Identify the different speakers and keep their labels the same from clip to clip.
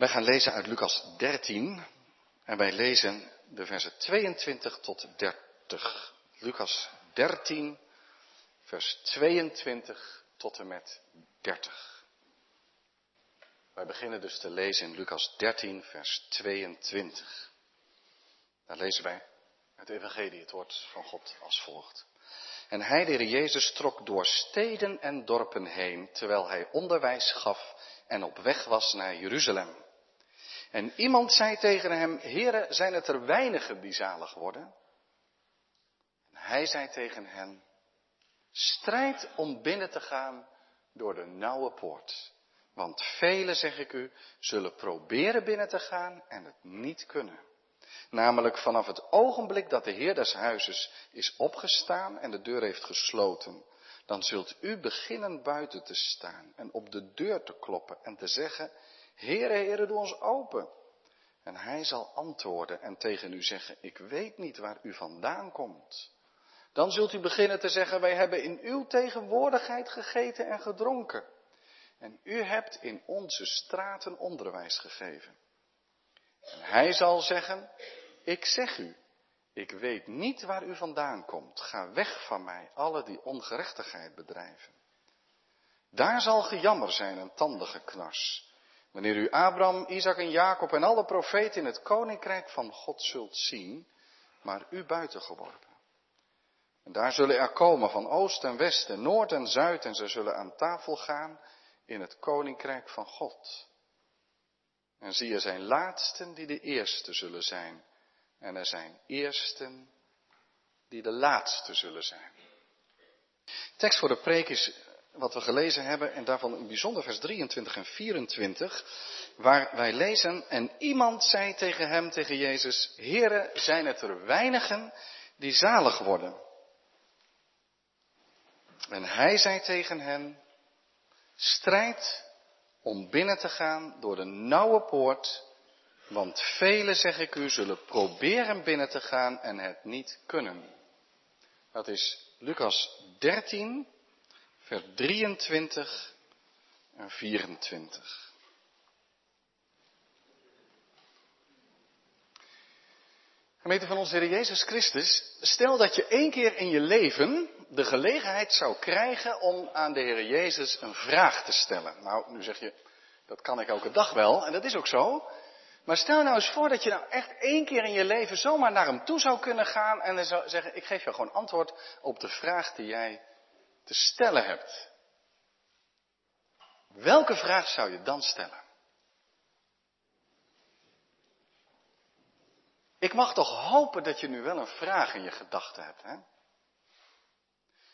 Speaker 1: Wij gaan lezen uit Lucas 13 en wij lezen de versen 22 tot 30. Lucas 13, vers 22 tot en met 30. Wij beginnen dus te lezen in Lucas 13, vers 22. Daar lezen wij het Evangelie, het woord van God als volgt. En hij, de Heer Jezus, trok door steden en dorpen heen, terwijl hij onderwijs gaf en op weg was naar Jeruzalem. En iemand zei tegen hem, Heren, zijn het er weinigen die zalig worden? En hij zei tegen hen, strijd om binnen te gaan door de nauwe poort. Want velen, zeg ik u, zullen proberen binnen te gaan en het niet kunnen. Namelijk vanaf het ogenblik dat de Heer des huizes is opgestaan en de deur heeft gesloten, dan zult u beginnen buiten te staan en op de deur te kloppen en te zeggen, Heere, Heere, doe ons open. En hij zal antwoorden en tegen u zeggen, ik weet niet waar u vandaan komt. Dan zult u beginnen te zeggen, wij hebben in uw tegenwoordigheid gegeten en gedronken. En u hebt in onze straten onderwijs gegeven. En hij zal zeggen, ik zeg u, ik weet niet waar u vandaan komt. Ga weg van mij, alle die ongerechtigheid bedrijven. Daar zal gejammer zijn en tandengeknars. Wanneer u Abraham, Isaac en Jacob en alle profeten in het koninkrijk van God zult zien, maar u buiten geworpen. En daar zullen er komen van oost en west en noord en zuid en ze zullen aan tafel gaan in het koninkrijk van God. En zie er zijn laatsten die de eerste zullen zijn. En er zijn eersten die de laatste zullen zijn. Tekst voor de preek is wat we gelezen hebben en daarvan een bijzonder vers 23 en 24, waar wij lezen, en iemand zei tegen hem, tegen Jezus, Heere, zijn het er weinigen die zalig worden? En hij zei tegen hen, strijd om binnen te gaan door de nauwe poort, want velen, zeg ik u, zullen proberen binnen te gaan en het niet kunnen. Dat is Lucas 13, vers 23 en 24. Gemeente van onze Heer Jezus Christus, stel dat je één keer in je leven de gelegenheid zou krijgen om aan de Heer Jezus een vraag te stellen. Nou, nu zeg je, dat kan ik elke dag wel, en dat is ook zo. Maar stel nou eens voor dat je nou echt één keer in je leven zomaar naar hem toe zou kunnen gaan en dan zou zeggen, ik geef jou gewoon antwoord op de vraag die jij te stellen hebt. Welke vraag zou je dan stellen? Ik mag toch hopen dat je nu wel een vraag in je gedachten hebt, hè?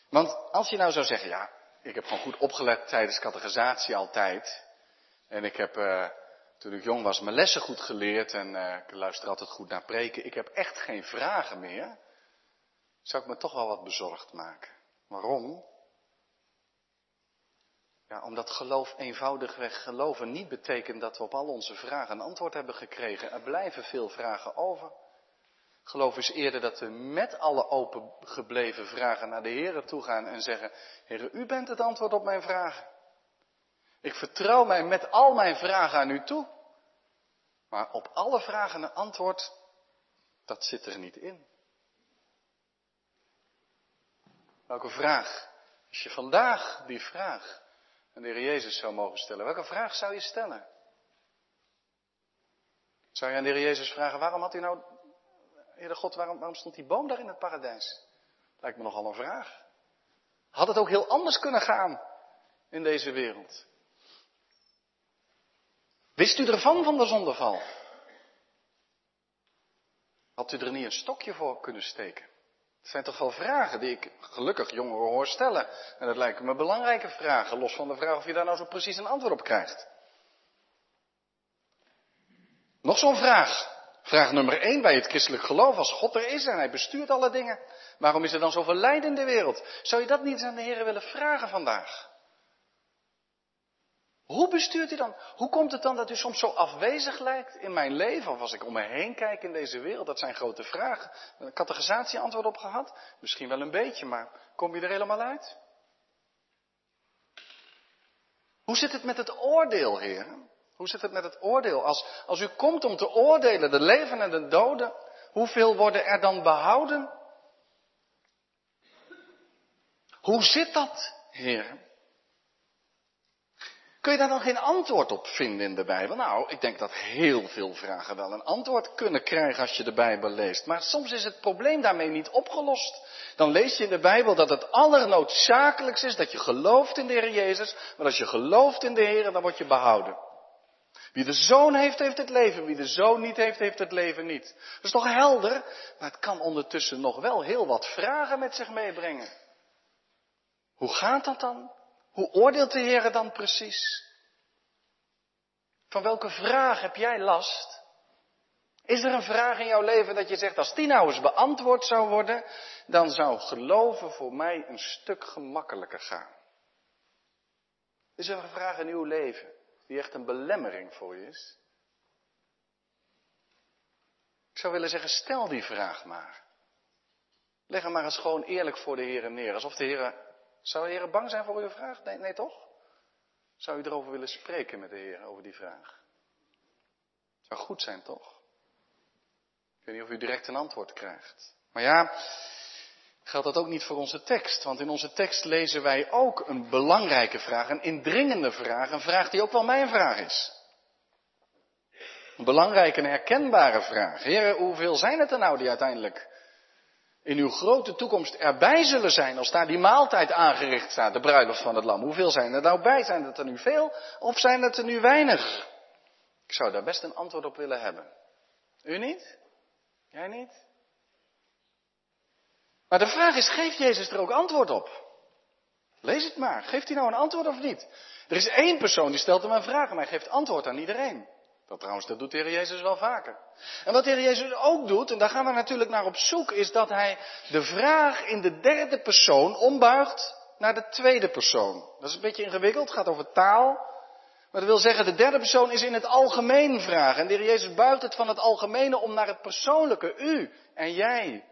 Speaker 1: Want als je nou zou zeggen, ja, ik heb gewoon goed opgelet tijdens catechisatie altijd. En ik heb, uh, toen ik jong was, mijn lessen goed geleerd en uh, ik luister altijd goed naar preken. Ik heb echt geen vragen meer. Zou ik me toch wel wat bezorgd maken. Waarom? Ja, omdat geloof eenvoudigweg geloven niet betekent dat we op al onze vragen een antwoord hebben gekregen. Er blijven veel vragen over. Geloof is eerder dat we met alle opengebleven vragen naar de Heer toe gaan en zeggen, Heer, u bent het antwoord op mijn vragen. Ik vertrouw mij met al mijn vragen aan u toe. Maar op alle vragen een antwoord, dat zit er niet in. Welke vraag? Als je vandaag die vraag aan de Heer Jezus zou mogen stellen, welke vraag zou je stellen? Zou je aan de Heer Jezus vragen, waarom had u nou, Heere God, waarom, waarom stond die boom daar in het paradijs? Lijkt me nogal een vraag. Had het ook heel anders kunnen gaan in deze wereld? Wist u ervan van de zondeval? Had u er niet een stokje voor kunnen steken? Zijn toch wel vragen die ik gelukkig jongeren hoor stellen. En dat lijken me belangrijke vragen, los van de vraag of je daar nou zo precies een antwoord op krijgt. Nog zo'n vraag. Vraag nummer 1 bij het christelijk geloof. Als God er is en hij bestuurt alle dingen, waarom is er dan zoveel lijden in de wereld? Zou je dat niet eens aan de Heer willen vragen vandaag? Hoe bestuurt u dan? Hoe komt het dan dat u soms zo afwezig lijkt in mijn leven? Of als ik om me heen kijk in deze wereld? Dat zijn grote vragen. Had de antwoord op gehad. Misschien wel een beetje, maar kom je er helemaal uit? Hoe zit het met het oordeel, Heer? Hoe zit het met het oordeel? Als, als u komt om te oordelen, de leven en de doden, hoeveel worden er dan behouden? Hoe zit dat, Heer? Kun je daar dan geen antwoord op vinden in de Bijbel? Nou, ik denk dat heel veel vragen wel een antwoord kunnen krijgen als je de Bijbel leest. Maar soms is het probleem daarmee niet opgelost. Dan lees je in de Bijbel dat het allernoodzakelijkst is dat je gelooft in de Heer Jezus. Maar als je gelooft in de Heer, dan word je behouden. Wie de zoon heeft, heeft het leven. Wie de zoon niet heeft, heeft het leven niet. Dat is toch helder? Maar het kan ondertussen nog wel heel wat vragen met zich meebrengen. Hoe gaat dat dan? Hoe oordeelt de Heer dan precies? Van welke vraag heb jij last? Is er een vraag in jouw leven dat je zegt, als die nou eens beantwoord zou worden, dan zou geloven voor mij een stuk gemakkelijker gaan? Is er een vraag in uw leven die echt een belemmering voor je is? Ik zou willen zeggen, stel die vraag maar. Leg hem maar eens gewoon eerlijk voor de Heer neer, alsof de Heer zou de Heer bang zijn voor uw vraag? Nee, nee toch? Zou u erover willen spreken met de Heer, over die vraag? Zou goed zijn, toch? Ik weet niet of u direct een antwoord krijgt. Maar ja, geldt dat ook niet voor onze tekst. Want in onze tekst lezen wij ook een belangrijke vraag, een indringende vraag, een vraag die ook wel mijn vraag is. Een belangrijke en herkenbare vraag. Heren, hoeveel zijn het er nou die uiteindelijk in uw grote toekomst erbij zullen zijn als daar die maaltijd aangericht staat, de bruiloft van het lam. Hoeveel zijn er nou bij? Zijn het er nu veel of zijn het er nu weinig? Ik zou daar best een antwoord op willen hebben. U niet? Jij niet? Maar de vraag is, geeft Jezus er ook antwoord op? Lees het maar. Geeft hij nou een antwoord of niet? Er is één persoon die stelt hem een vraag en hij geeft antwoord aan iedereen. Dat trouwens, dat doet de Heer Jezus wel vaker. En wat de Heer Jezus ook doet, en daar gaan we natuurlijk naar op zoek, is dat hij de vraag in de derde persoon ombuigt naar de tweede persoon. Dat is een beetje ingewikkeld, het gaat over taal. Maar dat wil zeggen, de derde persoon is in het algemeen vragen. En de Heer Jezus buigt het van het algemene om naar het persoonlijke, u en jij.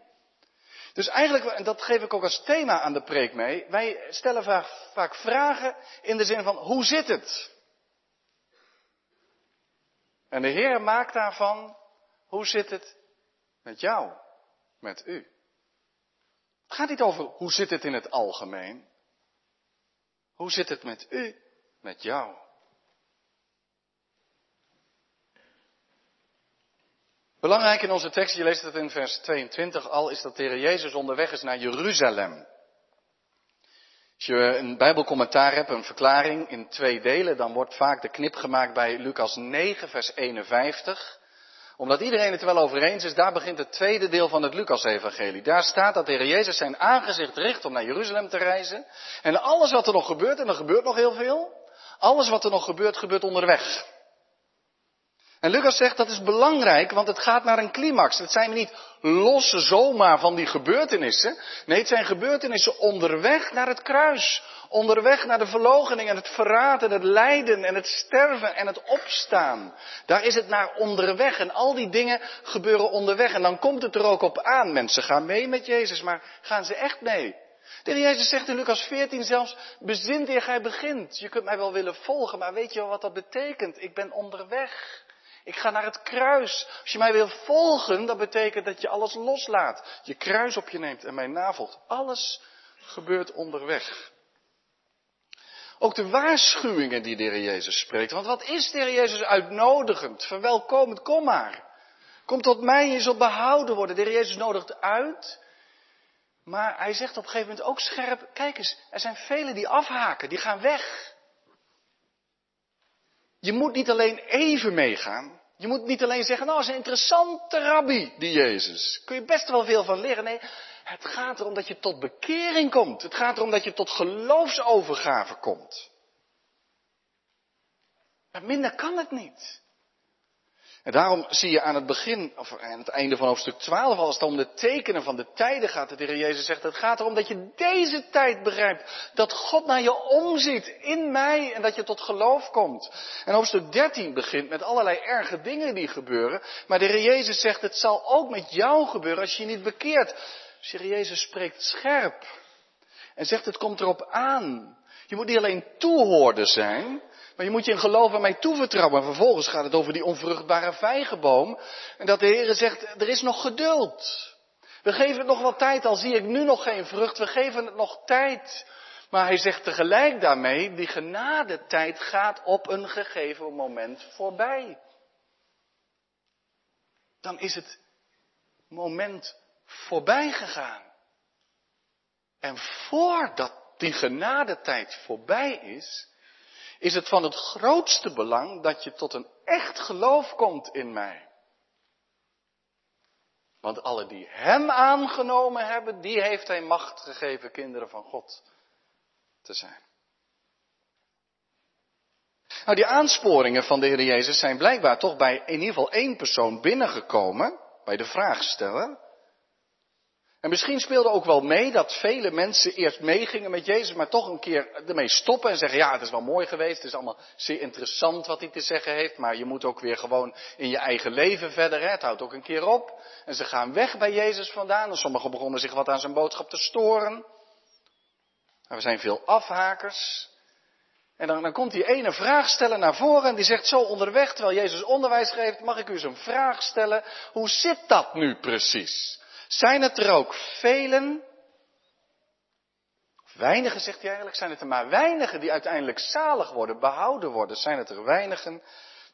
Speaker 1: Dus eigenlijk, en dat geef ik ook als thema aan de preek mee, wij stellen vaak, vaak vragen in de zin van, hoe zit het? En de Heer maakt daarvan, hoe zit het met jou, met u? Het gaat niet over hoe zit het in het algemeen. Hoe zit het met u, met jou? Belangrijk in onze tekst, je leest het in vers 22 al, is dat de Heer Jezus onderweg is naar Jeruzalem. Als je een Bijbelcommentaar hebt, een verklaring in twee delen, dan wordt vaak de knip gemaakt bij Lucas 9, vers 51. Omdat iedereen het er wel over eens is, daar begint het tweede deel van het Lucas-evangelie. Daar staat dat de Heer Jezus zijn aangezicht richt om naar Jeruzalem te reizen. En alles wat er nog gebeurt, en er gebeurt nog heel veel, alles wat er nog gebeurt, gebeurt onderweg. En Lucas zegt dat is belangrijk, want het gaat naar een climax. Het zijn niet losse zomaar van die gebeurtenissen. Nee, het zijn gebeurtenissen onderweg naar het kruis. Onderweg naar de verlogening en het verraad en het lijden en het sterven en het opstaan. Daar is het naar onderweg en al die dingen gebeuren onderweg. En dan komt het er ook op aan. Mensen gaan mee met Jezus, maar gaan ze echt mee? De heer Jezus zegt in Lucas 14 zelfs, bezint eer gij begint. Je kunt mij wel willen volgen, maar weet je wel wat dat betekent? Ik ben onderweg. Ik ga naar het kruis. Als je mij wil volgen, dat betekent dat je alles loslaat. Je kruis op je neemt en mij navolgt. Alles gebeurt onderweg. Ook de waarschuwingen die de Jezus spreekt. Want wat is de Jezus uitnodigend, verwelkomend, kom maar. Kom tot mij, je zult behouden worden. De Jezus nodigt uit. Maar hij zegt op een gegeven moment ook scherp, kijk eens, er zijn velen die afhaken, die gaan weg. Je moet niet alleen even meegaan. Je moet niet alleen zeggen, nou, is een interessante rabbi, die Jezus. Kun je best wel veel van leren. Nee, het gaat erom dat je tot bekering komt. Het gaat erom dat je tot geloofsovergave komt. Maar minder kan het niet. En daarom zie je aan het begin, of aan het einde van hoofdstuk 12, als het om de tekenen van de tijden gaat, dat de Heer Jezus zegt, het gaat erom dat je deze tijd begrijpt. Dat God naar je omziet, in mij, en dat je tot geloof komt. En hoofdstuk 13 begint met allerlei erge dingen die gebeuren. Maar de Heer Jezus zegt, het zal ook met jou gebeuren als je je niet bekeert. Dus de Jezus spreekt scherp. En zegt, het komt erop aan. Je moet niet alleen toehoorder zijn, Maar je moet je in geloof aan mij toevertrouwen. En vervolgens gaat het over die onvruchtbare vijgenboom. En dat de Heer zegt, er is nog geduld. We geven het nog wat tijd, al zie ik nu nog geen vrucht. We geven het nog tijd. Maar hij zegt tegelijk daarmee, die genadetijd gaat op een gegeven moment voorbij. Dan is het moment voorbij gegaan. En voordat die genadetijd voorbij is, is het van het grootste belang dat je tot een echt geloof komt in mij. Want alle die Hem aangenomen hebben, die heeft Hij macht gegeven kinderen van God te zijn. Nou, die aansporingen van de Heer Jezus zijn blijkbaar toch bij in ieder geval één persoon binnengekomen, bij de vraagsteller. En misschien speelde ook wel mee dat vele mensen eerst meegingen met Jezus, maar toch een keer ermee stoppen en zeggen, ja, het is wel mooi geweest, het is allemaal zeer interessant wat hij te zeggen heeft, maar je moet ook weer gewoon in je eigen leven verder, hè? het houdt ook een keer op. En ze gaan weg bij Jezus vandaan en sommigen begonnen zich wat aan zijn boodschap te storen. Er zijn veel afhakers. En dan, dan komt die ene vraagsteller naar voren en die zegt zo onderweg, terwijl Jezus onderwijs geeft, mag ik u eens een vraag stellen, hoe zit dat nu precies? Zijn het er ook velen, weinigen zegt hij eigenlijk, zijn het er maar weinigen die uiteindelijk zalig worden, behouden worden? Zijn het er weinigen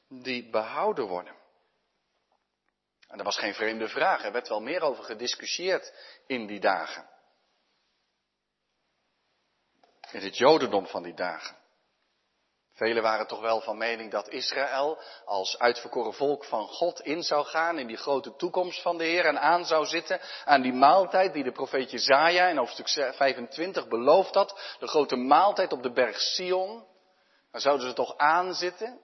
Speaker 1: die behouden worden? En dat was geen vreemde vraag, er werd wel meer over gediscussieerd in die dagen. In het jodendom van die dagen. Velen waren toch wel van mening dat Israël als uitverkoren volk van God in zou gaan in die grote toekomst van de Heer en aan zou zitten aan die maaltijd die de profeet Jezaja in hoofdstuk 25 beloofd had. De grote maaltijd op de berg Sion. Daar zouden ze toch aanzitten.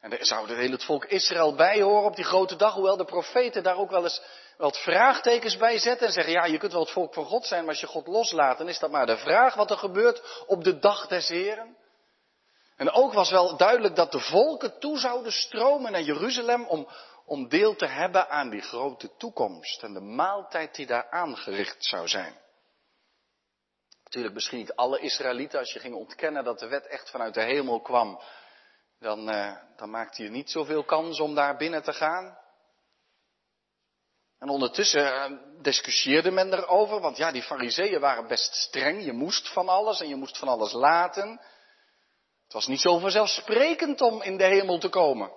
Speaker 1: En daar zou het hele volk Israël bij horen op die grote dag, hoewel de profeten daar ook wel eens wat vraagtekens bij zetten en zeggen, ja, je kunt wel het volk van God zijn, maar als je God loslaat, dan is dat maar de vraag wat er gebeurt op de dag des Heren. En ook was wel duidelijk dat de volken toe zouden stromen naar Jeruzalem om, om deel te hebben aan die grote toekomst en de maaltijd die daar aangericht zou zijn. Natuurlijk misschien niet alle Israëlieten, als je ging ontkennen dat de wet echt vanuit de hemel kwam, dan, uh, dan maakte je niet zoveel kans om daar binnen te gaan. En ondertussen uh, discussieerde men erover, want ja, die fariseeën waren best streng. Je moest van alles en je moest van alles laten. Het was niet zo vanzelfsprekend om in de hemel te komen.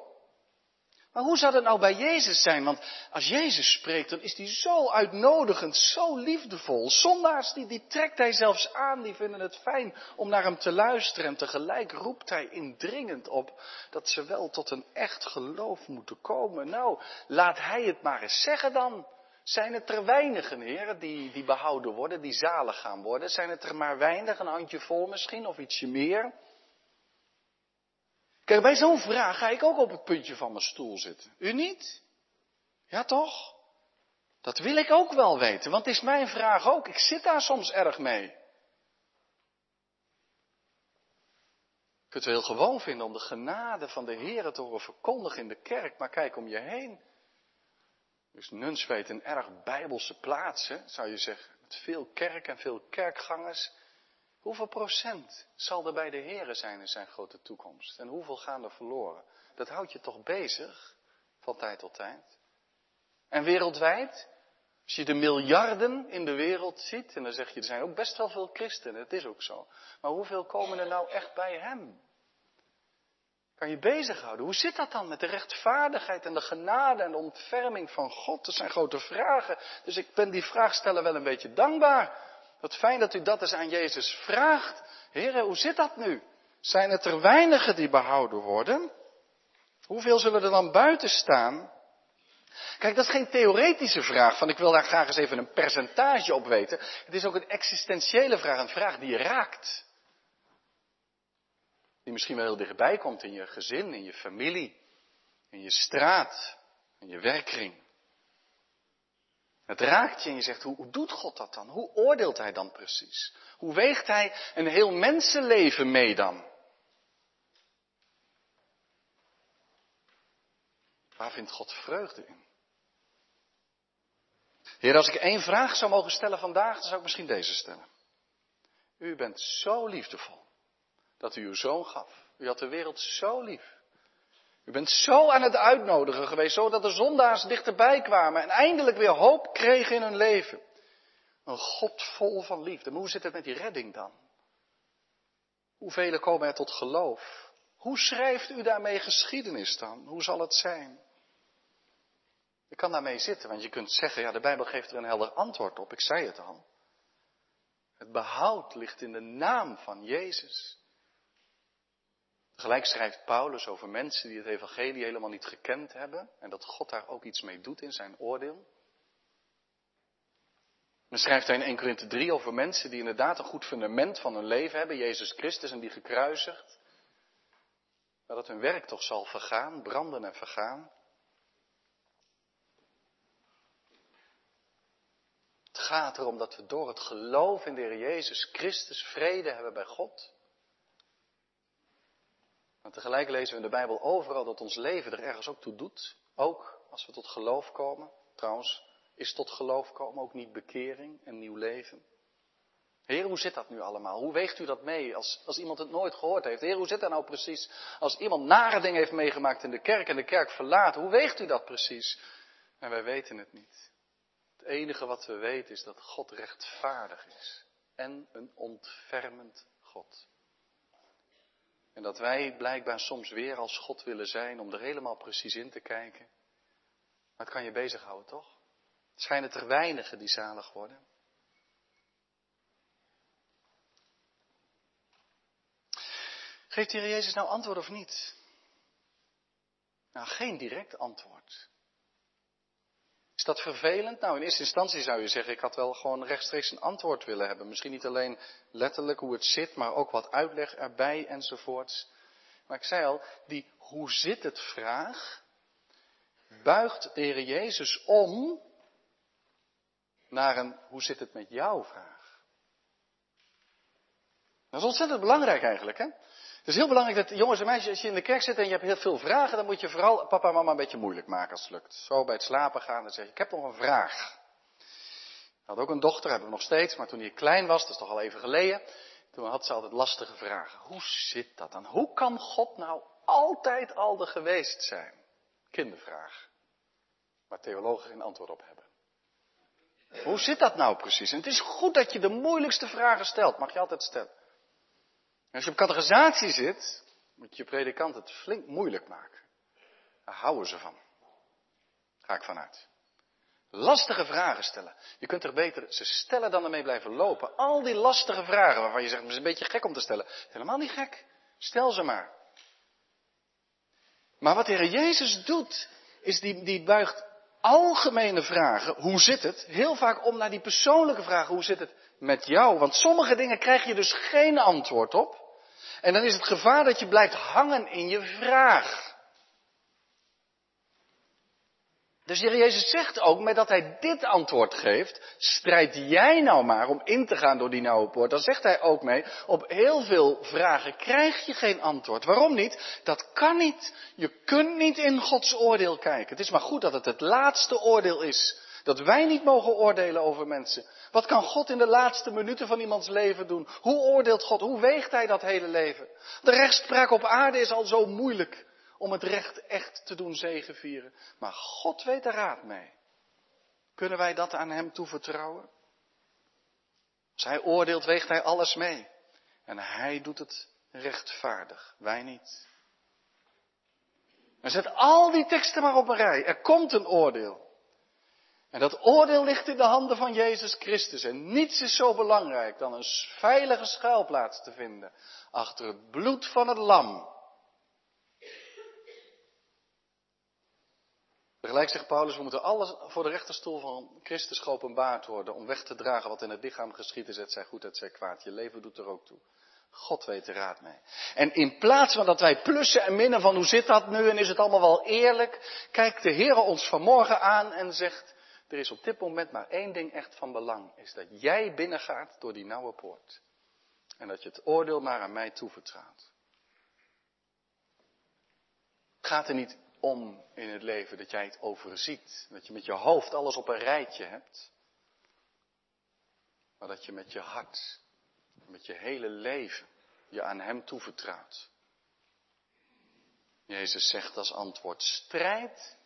Speaker 1: Maar hoe zou dat nou bij Jezus zijn? Want als Jezus spreekt, dan is hij zo uitnodigend, zo liefdevol. Zondaars, die, die trekt hij zelfs aan, die vinden het fijn om naar hem te luisteren. En tegelijk roept hij indringend op dat ze wel tot een echt geloof moeten komen. Nou, laat hij het maar eens zeggen dan. Zijn het er weinigen, heren, die, die behouden worden, die zalig gaan worden? Zijn het er maar weinig, een handje vol misschien, of ietsje meer? Kijk, bij zo'n vraag ga ik ook op het puntje van mijn stoel zitten. U niet? Ja, toch? Dat wil ik ook wel weten, want het is mijn vraag ook. Ik zit daar soms erg mee. Je kunt het heel gewoon vinden om de genade van de Heer te horen verkondigen in de kerk, maar kijk om je heen. Dus Nunspeet een erg bijbelse plaats, zou je zeggen. Met veel kerk en veel kerkgangers. Hoeveel procent zal er bij de Here zijn in zijn grote toekomst? En hoeveel gaan er verloren? Dat houdt je toch bezig van tijd tot tijd? En wereldwijd, als je de miljarden in de wereld ziet, en dan zeg je, er zijn ook best wel veel christenen, het is ook zo. Maar hoeveel komen er nou echt bij hem? Kan je bezighouden? Hoe zit dat dan met de rechtvaardigheid en de genade en de ontferming van God? Dat zijn grote vragen. Dus ik ben die vraagsteller wel een beetje dankbaar. Wat fijn dat u dat eens aan Jezus vraagt. Heren, hoe zit dat nu? Zijn het er weinigen die behouden worden? Hoeveel zullen er dan buiten staan? Kijk, dat is geen theoretische vraag van ik wil daar graag eens even een percentage op weten. Het is ook een existentiële vraag, een vraag die je raakt. Die misschien wel heel dichtbij komt in je gezin, in je familie, in je straat, in je werkkring. Het raakt je en je zegt, hoe, doet God dat dan? Hoe oordeelt Hij dan precies? Hoe weegt Hij een heel mensenleven mee dan? Waar vindt God vreugde in? Heer, als ik één vraag zou mogen stellen vandaag, dan zou ik misschien deze stellen. U bent zo liefdevol dat u uw zoon gaf. U had de wereld zo lief. U bent zo aan het uitnodigen geweest, zodat de zondaars dichterbij kwamen en eindelijk weer hoop kregen in hun leven. Een God vol van liefde. Maar hoe zit het met die redding dan? Hoeveel komen er tot geloof? Hoe schrijft u daarmee geschiedenis dan? Hoe zal het zijn? Je kan daarmee zitten, want je kunt zeggen, ja, de Bijbel geeft er een helder antwoord op. Ik zei het al. Het behoud ligt in de naam van Jezus. Tegelijk schrijft Paulus over mensen die het evangelie helemaal niet gekend hebben en dat God daar ook iets mee doet in zijn oordeel. Dan schrijft hij in 1 Korinthe 3 over mensen die inderdaad een goed fundament van hun leven hebben, Jezus Christus en die gekruisigd. Maar dat hun werk toch zal vergaan, branden en vergaan. Het gaat erom dat we door het geloof in de Heer Jezus Christus vrede hebben bij God. Maar tegelijk lezen we in de Bijbel overal dat ons leven er ergens ook toe doet. Ook als we tot geloof komen. Trouwens, is tot geloof komen ook niet bekering en nieuw leven? Heer, hoe zit dat nu allemaal? Hoe weegt u dat mee als, als iemand het nooit gehoord heeft? Heer, hoe zit dat nou precies? Als iemand nare dingen heeft meegemaakt in de kerk en de kerk verlaat, hoe weegt u dat precies? En wij weten het niet. Het enige wat we weten is dat God rechtvaardig is en een ontfermend God. En dat wij blijkbaar soms weer als God willen zijn om er helemaal precies in te kijken. Maar het kan je bezighouden, toch? Het schijnen er weinigen die zalig worden. Geeft de Heer Jezus nou antwoord of niet? Nou, geen direct antwoord. Is dat vervelend? Nou, in eerste instantie zou je zeggen, ik had wel gewoon rechtstreeks een antwoord willen hebben. Misschien niet alleen letterlijk hoe het zit, maar ook wat uitleg erbij enzovoorts. Maar ik zei al, die hoe zit het vraag buigt de Heer Jezus om naar een hoe zit het met jou vraag. Dat is ontzettend belangrijk eigenlijk, hè? Het is heel belangrijk dat jongens en meisjes, als je in de kerk zit en je hebt heel veel vragen, dan moet je vooral papa en mama een beetje moeilijk maken als het lukt. Zo bij het slapen gaan en zeg je, ik heb nog een vraag. Ik had ook een dochter, hebben we nog steeds, maar toen hij klein was, dat is toch al even geleden, toen had ze altijd lastige vragen. Hoe zit dat dan? Hoe kan God nou altijd al de geweest zijn? Kindervraag. Waar theologen geen antwoord op hebben. Hoe zit dat nou precies? En het is goed dat je de moeilijkste vragen stelt, mag je altijd stellen. Als je op categorisatie zit, moet je predikant het flink moeilijk maken. Daar houden ze van. Ga ik vanuit. Lastige vragen stellen. Je kunt er beter ze stellen dan ermee blijven lopen. Al die lastige vragen waarvan je zegt, het is een beetje gek om te stellen. Helemaal niet gek. Stel ze maar. Maar wat de Heer Jezus doet, is die, die buigt algemene vragen, hoe zit het, heel vaak om naar die persoonlijke vragen, hoe zit het met jou? Want sommige dingen krijg je dus geen antwoord op. En dan is het gevaar dat je blijft hangen in je vraag. Dus Jezus zegt ook, met dat hij dit antwoord geeft, strijd jij nou maar om in te gaan door die nauwe poort. Dan zegt hij ook mee, op heel veel vragen krijg je geen antwoord. Waarom niet? Dat kan niet. Je kunt niet in Gods oordeel kijken. Het is maar goed dat het het laatste oordeel is. Dat wij niet mogen oordelen over mensen. Wat kan God in de laatste minuten van iemands leven doen? Hoe oordeelt God? Hoe weegt hij dat hele leven? De rechtspraak op aarde is al zo moeilijk om het recht echt te doen zegevieren. Maar God weet er raad mee. Kunnen wij dat aan Hem toevertrouwen? Als Hij oordeelt, weegt Hij alles mee. En Hij doet het rechtvaardig, wij niet. En zet al die teksten maar op een rij. Er komt een oordeel. En dat oordeel ligt in de handen van Jezus Christus. En niets is zo belangrijk dan een veilige schuilplaats te vinden achter het bloed van het lam. Tegelijk zegt Paulus, we moeten alles voor de rechterstoel van Christus geopenbaard worden om weg te dragen wat in het lichaam geschiet is, het zij goed, het zij kwaad. Je leven doet er ook toe. God weet de raad mee. En in plaats van dat wij plussen en minnen van hoe zit dat nu en is het allemaal wel eerlijk, kijkt de Heer ons vanmorgen aan en zegt, er is op dit moment maar één ding echt van belang, is dat jij binnengaat door die nauwe poort. En dat je het oordeel maar aan mij toevertrouwt. Het gaat er niet om in het leven dat jij het overziet. Dat je met je hoofd alles op een rijtje hebt. Maar dat je met je hart, met je hele leven, je aan Hem toevertrouwt. Jezus zegt als antwoord, strijd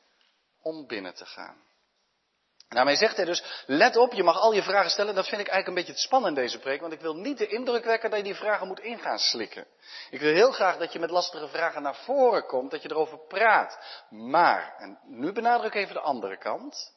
Speaker 1: om binnen te gaan. Daarmee zegt hij dus, let op, je mag al je vragen stellen. Dat vind ik eigenlijk een beetje het spannend in deze preek, want ik wil niet de indruk wekken dat je die vragen moet ingaan slikken. Ik wil heel graag dat je met lastige vragen naar voren komt, dat je erover praat. Maar, en nu benadruk even de andere kant.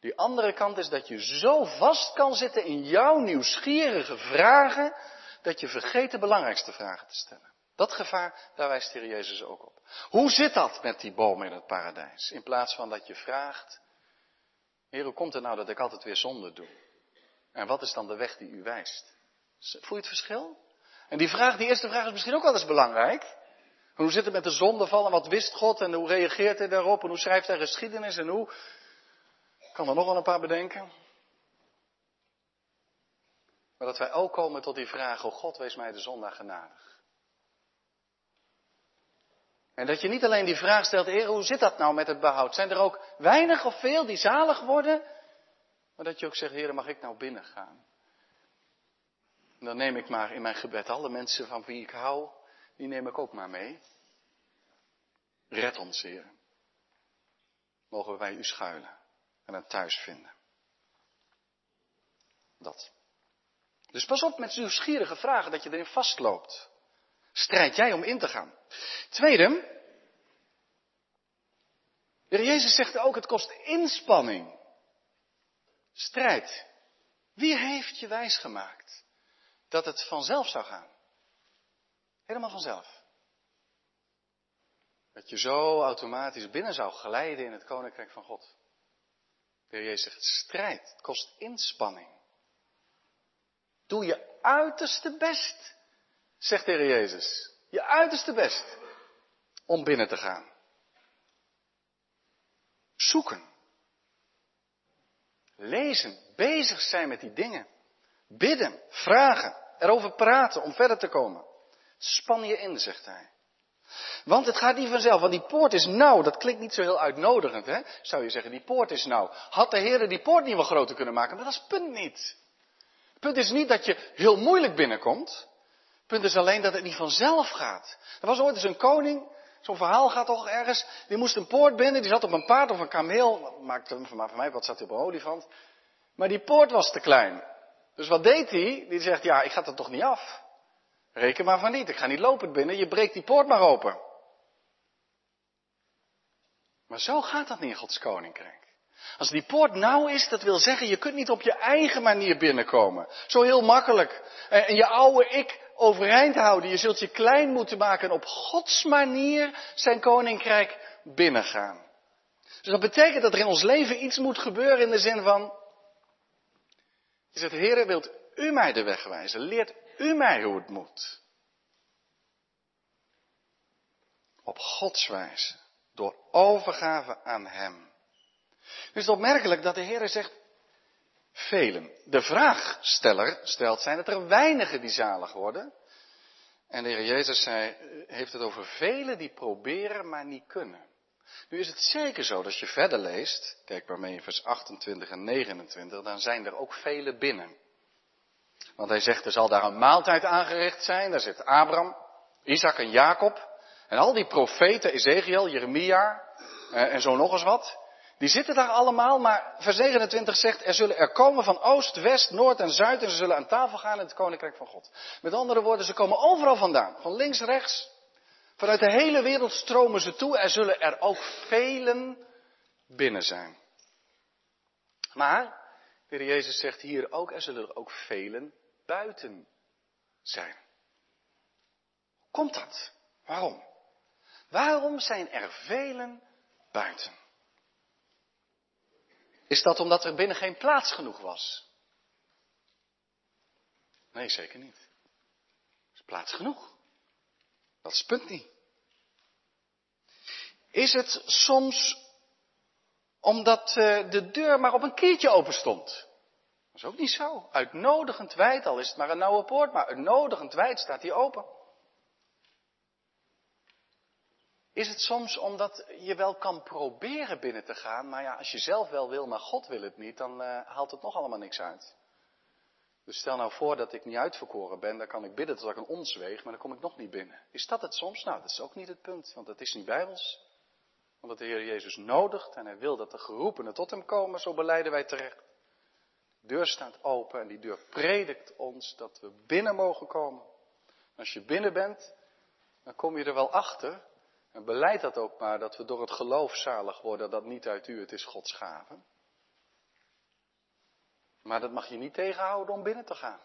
Speaker 1: Die andere kant is dat je zo vast kan zitten in jouw nieuwsgierige vragen, dat je vergeet de belangrijkste vragen te stellen. Dat gevaar, daar wijst de Heer Jezus ook op. Hoe zit dat met die boom in het paradijs? In plaats van dat je vraagt, Heer, hoe komt het nou dat ik altijd weer zonde doe? En wat is dan de weg die u wijst? Voel je het verschil? En die vraag, die eerste vraag is misschien ook wel eens belangrijk. Hoe zit het met de zondeval en wat wist God en hoe reageert hij daarop en hoe schrijft hij geschiedenis en hoe? Ik kan er nog wel een paar bedenken. Maar dat wij ook komen tot die vraag, oh God, wees mij de zondaar genadig. En dat je niet alleen die vraag stelt, Heer, hoe zit dat nou met het behoud? Zijn er ook weinig of veel die zalig worden? Maar dat je ook zegt, Heer, mag ik nou binnengaan? En dan neem ik maar in mijn gebed alle mensen van wie ik hou, die neem ik ook maar mee. Red ons, Heer. Mogen wij u schuilen en een thuis vinden. Dat. Dus pas op met nieuwsgierige vragen dat je erin vastloopt. Strijd jij om in te gaan. Tweede, de Jezus zegt ook, het kost inspanning. Strijd. Wie heeft je wijsgemaakt dat het vanzelf zou gaan? Helemaal vanzelf. Dat je zo automatisch binnen zou glijden in het koninkrijk van God. De Jezus zegt, strijd, het kost inspanning. Doe je uiterste best zegt de Heer Jezus. Je uiterste best om binnen te gaan. Zoeken. Lezen. Bezig zijn met die dingen. Bidden. Vragen. Erover praten om verder te komen. Span je in, zegt hij. Want het gaat niet vanzelf, want die poort is nauw. Dat klinkt niet zo heel uitnodigend, hè? Zou je zeggen, die poort is nauw. Had de Heer die poort niet wel groter kunnen maken, maar dat is het punt niet. Het punt is niet dat je heel moeilijk binnenkomt. Punt is alleen dat het niet vanzelf gaat. Er was ooit eens een koning, zo'n verhaal gaat toch ergens, die moest een poort binnen, die zat op een paard of een kameel, maakte van mij, wat zat hij op een olifant. Maar die poort was te klein. Dus wat deed hij? Die zegt, ja, ik ga er toch niet af. Reken maar van niet, ik ga niet lopen binnen, je breekt die poort maar open. Maar zo gaat dat niet in Gods koninkrijk. Als die poort nauw is, dat wil zeggen, je kunt niet op je eigen manier binnenkomen. Zo heel makkelijk. En je oude ik overeind houden. Je zult je klein moeten maken en op Gods manier zijn koninkrijk binnengaan. Dus dat betekent dat er in ons leven iets moet gebeuren in de zin van, je zegt, Heer, wilt u mij de weg wijzen? Leert u mij hoe het moet? Op Gods wijze, door overgave aan Hem. Nu is het opmerkelijk dat de Heer zegt, velen. De vraagsteller stelt zijn dat er weinigen die zalig worden. En de Heer Jezus zei, heeft het over velen die proberen, maar niet kunnen. Nu is het zeker zo dat je verder leest, kijk maar mee in vers 28 en 29, dan zijn er ook velen binnen. Want hij zegt, er zal daar een maaltijd aangericht zijn, daar zit Abraham, Isaac en Jacob. En al die profeten, Ezekiel, Jeremia eh, en zo nog eens wat. Die zitten daar allemaal, maar vers 29 zegt, er zullen er komen van oost, west, noord en zuid en ze zullen aan tafel gaan in het koninkrijk van God. Met andere woorden, ze komen overal vandaan, van links, rechts. Vanuit de hele wereld stromen ze toe, er zullen er ook velen binnen zijn. Maar, de Heer Jezus zegt hier ook, er zullen er ook velen buiten zijn. Komt dat? Waarom? Waarom zijn er velen buiten? Is dat omdat er binnen geen plaats genoeg was? Nee, zeker niet. Er is plaats genoeg. Dat is punt niet. Is het soms omdat eh, de deur maar op een keertje open stond? Dat is ook niet zo. Uitnodigend wijd, al is het maar een nauwe poort, maar uitnodigend wijd staat die open. Is het soms omdat je wel kan proberen binnen te gaan, maar ja, als je zelf wel wil, maar God wil het niet, dan uh, haalt het nog allemaal niks uit. Dus stel nou voor dat ik niet uitverkoren ben, dan kan ik bidden tot ik een ons weeg, maar dan kom ik nog niet binnen. Is dat het soms? Nou, dat is ook niet het punt, want dat is niet bijbels. Omdat de Heer Jezus nodigt en hij wil dat de geroepenen tot hem komen, zo beleiden wij terecht. De deur staat open en die deur predikt ons dat we binnen mogen komen. Als je binnen bent, dan kom je er wel achter. En beleid dat ook maar, dat we door het geloof zalig worden, dat niet uit u, het is Gods gave. Maar dat mag je niet tegenhouden om binnen te gaan.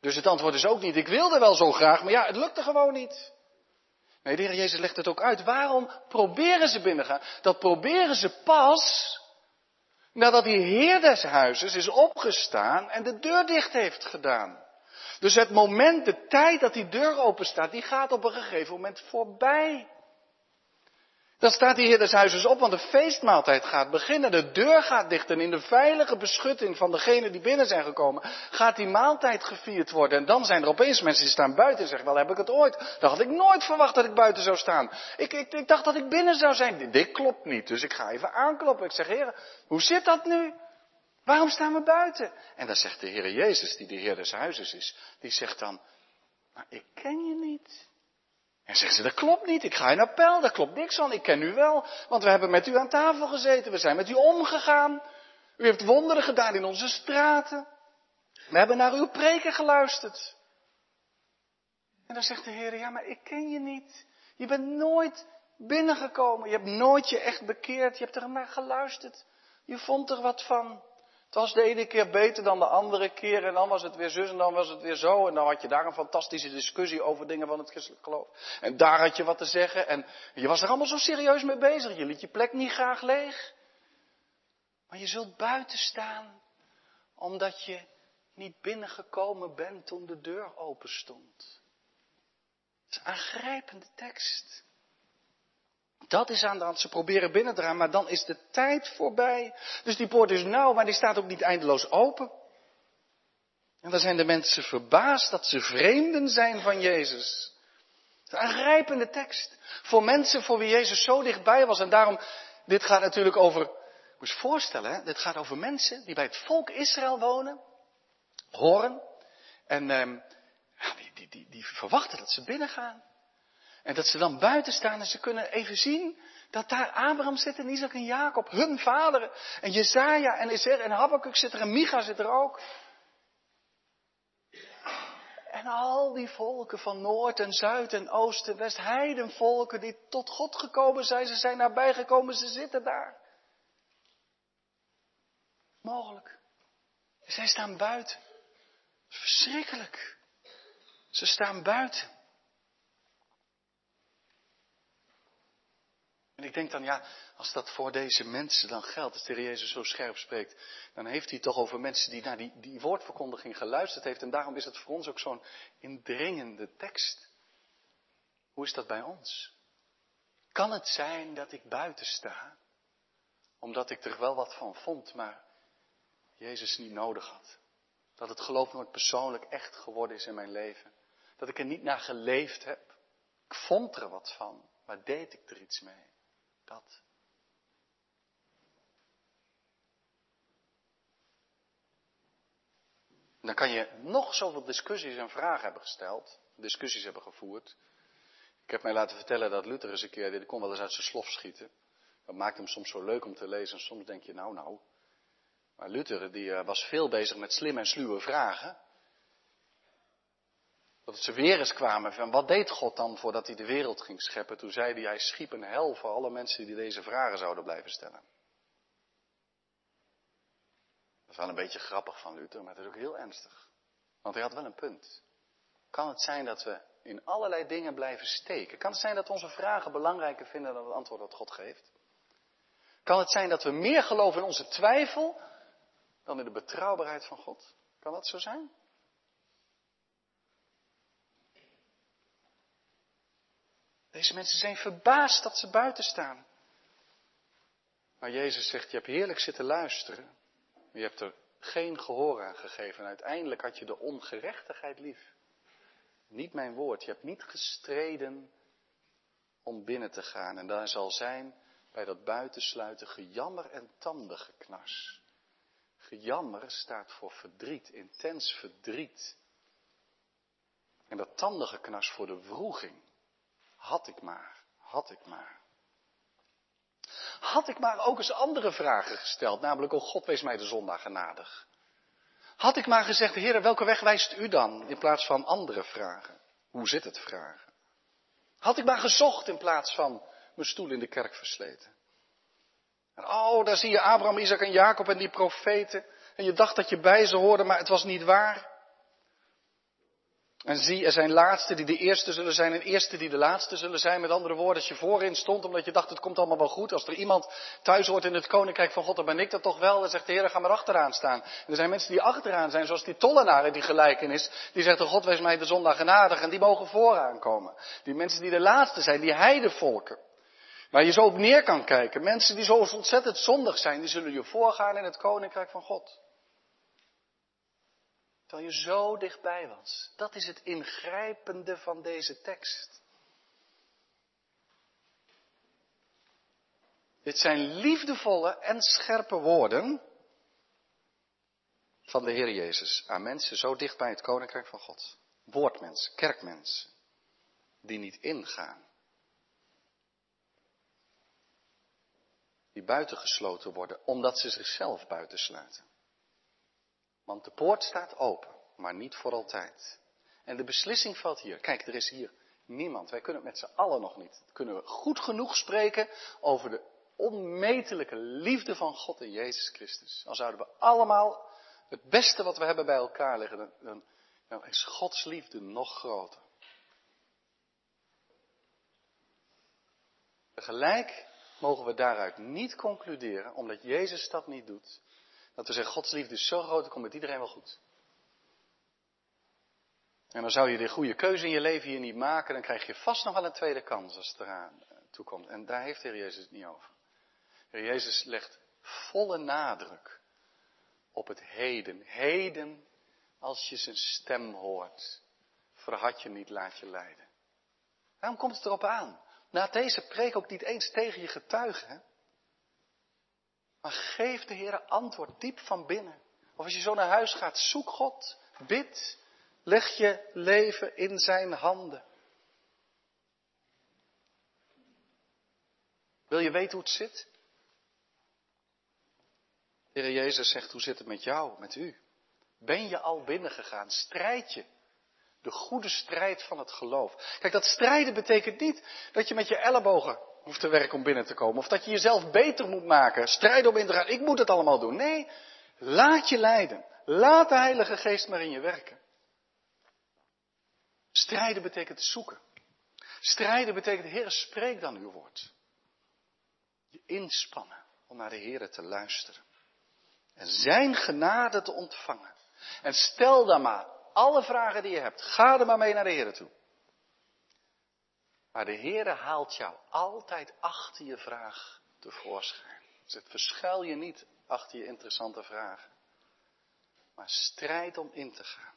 Speaker 1: Dus het antwoord is ook niet, ik wilde wel zo graag, maar ja, het lukte gewoon niet. Nee, de Heer Jezus legt het ook uit. Waarom proberen ze binnengaan? Dat proberen ze pas nadat die Heer des huizes is opgestaan en de deur dicht heeft gedaan. Dus het moment, de tijd dat die deur open staat, die gaat op een gegeven moment voorbij. Dan staat die Heer des Huizes op, want de feestmaaltijd gaat beginnen. De deur gaat dicht en in de veilige beschutting van degenen die binnen zijn gekomen, gaat die maaltijd gevierd worden. En dan zijn er opeens mensen die staan buiten en zeggen, wel heb ik het ooit. Dan had ik nooit verwacht dat ik buiten zou staan. Ik, ik, dacht dat ik binnen zou zijn. Dit klopt niet, dus ik ga even aankloppen. Ik zeg, Heer, hoe zit dat nu? Waarom staan we buiten? En dan zegt de Heer Jezus, die de Heer des Huizes is, die zegt dan, maar ik ken je niet. En zeggen ze, dat klopt niet, ik ga in appel, daar klopt niks van, ik ken u wel, want we hebben met u aan tafel gezeten, we zijn met u omgegaan. U heeft wonderen gedaan in onze straten. We hebben naar uw preken geluisterd. En dan zegt de Heer, ja, maar ik ken je niet. Je bent nooit binnengekomen, je hebt nooit je echt bekeerd, je hebt er naar geluisterd. Je vond er wat van. Het was de ene keer beter dan de andere keer en dan was het weer zus en dan was het weer zo. En dan had je daar een fantastische discussie over dingen van het christelijk geloof. En daar had je wat te zeggen en je was er allemaal zo serieus mee bezig. Je liet je plek niet graag leeg. Maar je zult buiten staan omdat je niet binnengekomen bent toen de deur open stond. Het is een aangrijpende tekst. Dat is aan de hand. Ze proberen binnen te gaan, maar dan is de tijd voorbij. Dus die poort is nauw, maar die staat ook niet eindeloos open. En dan zijn de mensen verbaasd dat ze vreemden zijn van Jezus. Een aangrijpende tekst. Voor mensen voor wie Jezus zo dichtbij was. En daarom, dit gaat natuurlijk over, moet je voorstellen, hè? dit gaat over mensen die bij het volk Israël wonen, horen. En ehm, die, die, die, die verwachten dat ze binnengaan. En dat ze dan buiten staan en ze kunnen even zien dat daar Abraham zit en Isaac en Jacob, hun vaderen. En Jezaja en Ezer en Habakkuk zit er en Micha zit er ook. En al die volken van Noord en Zuid en Oost en West, heidenvolken die tot God gekomen zijn, ze zijn nabijgekomen, ze zitten daar. Mogelijk. Zij staan buiten. Verschrikkelijk. Ze staan buiten. En ik denk dan, ja, als dat voor deze mensen dan geldt, als de Heer Jezus zo scherp spreekt, dan heeft hij toch over mensen die naar die, die woordverkondiging geluisterd heeft. En daarom is het voor ons ook zo'n indringende tekst. Hoe is dat bij ons? Kan het zijn dat ik buiten sta, omdat ik er wel wat van vond, maar Jezus niet nodig had? Dat het geloof nooit persoonlijk echt geworden is in mijn leven. Dat ik er niet naar geleefd heb. Ik vond er wat van, maar deed ik er iets mee? Dat. Dan kan je nog zoveel discussies en vragen hebben gesteld, discussies hebben gevoerd. Ik heb mij laten vertellen dat Luther eens een keer, die kon wel eens uit zijn slof schieten. Dat maakt hem soms zo leuk om te lezen en soms denk je, nou nou. Maar Luther die eh, was veel bezig met slimme en sluwe vragen. Dat ze weer eens kwamen van wat deed God dan voordat hij de wereld ging scheppen? Toen zei hij, hij schiep een hel voor alle mensen die deze vragen zouden blijven stellen. Dat is wel een beetje grappig van Luther, maar het is ook heel ernstig. Want hij had wel een punt. Kan het zijn dat we in allerlei dingen blijven steken? Kan het zijn dat onze vragen belangrijker vinden dan het antwoord dat God geeft? Kan het zijn dat we meer geloven in onze twijfel dan in de betrouwbaarheid van God? Kan dat zo zijn? Deze mensen zijn verbaasd dat ze buiten staan. Maar Jezus zegt, je hebt heerlijk zitten luisteren, maar je hebt er geen gehoor aan gegeven. En uiteindelijk had je de ongerechtigheid lief. Niet mijn woord. Je hebt niet gestreden om binnen te gaan. En daar zal zijn bij dat buitensluiten gejammer en tandengeknars. Gejammer staat voor verdriet, intens verdriet. En dat tandengeknars voor de wroeging. Had ik maar, had ik maar. Had ik maar ook eens andere vragen gesteld, namelijk, oh God, wees mij de zondag genadig. Had ik maar gezegd, Heer, welke weg wijst u dan, in plaats van andere vragen? Hoe zit het vragen? Had ik maar gezocht in plaats van mijn stoel in de kerk versleten? En oh, daar zie je Abraham, Isaac en Jacob en die profeten. En je dacht dat je bij ze hoorde, maar het was niet waar. En zie, er zijn laatste die de eerste zullen zijn en eerste die de laatste zullen zijn. Met andere woorden, als je voorin stond omdat je dacht het komt allemaal wel goed. Als er iemand thuis hoort in het koninkrijk van God, dan ben ik dat toch wel. Dan zegt de Heer, ga maar achteraan staan. En er zijn mensen die achteraan zijn, zoals die tollenaar in die gelijkenis. Die zegt, God wees mij de zondag genadig. En die mogen vooraan komen. Die mensen die de laatste zijn, die heidevolken. Waar je zo op neer kan kijken. Mensen die zo ontzettend zondig zijn, die zullen je voorgaan in het koninkrijk van God. Terwijl je zo dichtbij was. Dat is het ingrijpende van deze tekst. Dit zijn liefdevolle en scherpe woorden van de Heer Jezus aan mensen zo dicht bij het koninkrijk van God. Woordmens, kerkmensen, die niet ingaan. Die buitengesloten worden omdat ze zichzelf buitensluiten. Want de poort staat open, maar niet voor altijd. En de beslissing valt hier. Kijk, er is hier niemand. Wij kunnen het met z'n allen nog niet. Kunnen we goed genoeg spreken over de onmetelijke liefde van God in Jezus Christus. Dan zouden we allemaal het beste wat we hebben bij elkaar leggen. Dan, dan is Gods liefde nog groter. Tegelijk mogen we daaruit niet concluderen, omdat Jezus dat niet doet, dat we zeggen, Gods liefde is zo groot, dan komt met iedereen wel goed. En dan zou je de goede keuze in je leven hier niet maken, dan krijg je vast nog wel een tweede kans als het eraan eh, toekomt. En daar heeft de Heer Jezus het niet over. De Heer Jezus legt volle nadruk op het heden. Heden, als je zijn stem hoort, verhad je niet, laat je leiden. Waarom komt het erop aan? Na deze preek ook niet eens tegen je getuigen. Maar geef de Heer antwoord diep van binnen. Of als je zo naar huis gaat, zoek God, bid, leg je leven in zijn handen. Wil je weten hoe het zit? De Heer Jezus zegt, hoe zit het met jou, met u? Ben je al binnengegaan? Strijd je? De goede strijd van het geloof. Kijk, dat strijden betekent niet dat je met je ellebogen hoeft te werken om binnen te komen. Of dat je jezelf beter moet maken. Strijden om in te gaan. Ik moet het allemaal doen. Nee, laat je leiden. Laat de Heilige Geest maar in je werken. Strijden betekent zoeken. Strijden betekent, Heer, spreek dan uw woord. Je inspannen om naar de Heer te luisteren. En zijn genade te ontvangen. En stel dan maar alle vragen die je hebt. Ga er maar mee naar de Heer toe. Maar de Heere haalt jou altijd achter je vraag tevoorschijn. Dus verschuil je niet achter je interessante vragen. Maar strijd om in te gaan.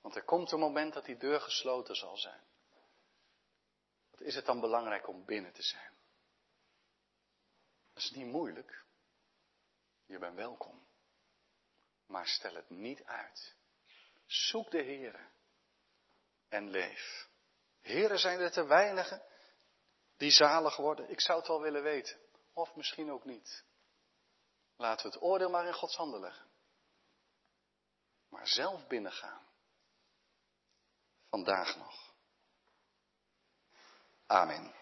Speaker 1: Want er komt een moment dat die deur gesloten zal zijn. Wat is het dan belangrijk om binnen te zijn? Dat is niet moeilijk. Je bent welkom. Maar stel het niet uit. Zoek de Heere en leef. Heren, zijn er te weinigen die zalig worden? Ik zou het wel willen weten. Of misschien ook niet. Laten we het oordeel maar in Gods handen leggen. Maar zelf binnengaan. Vandaag nog. Amen.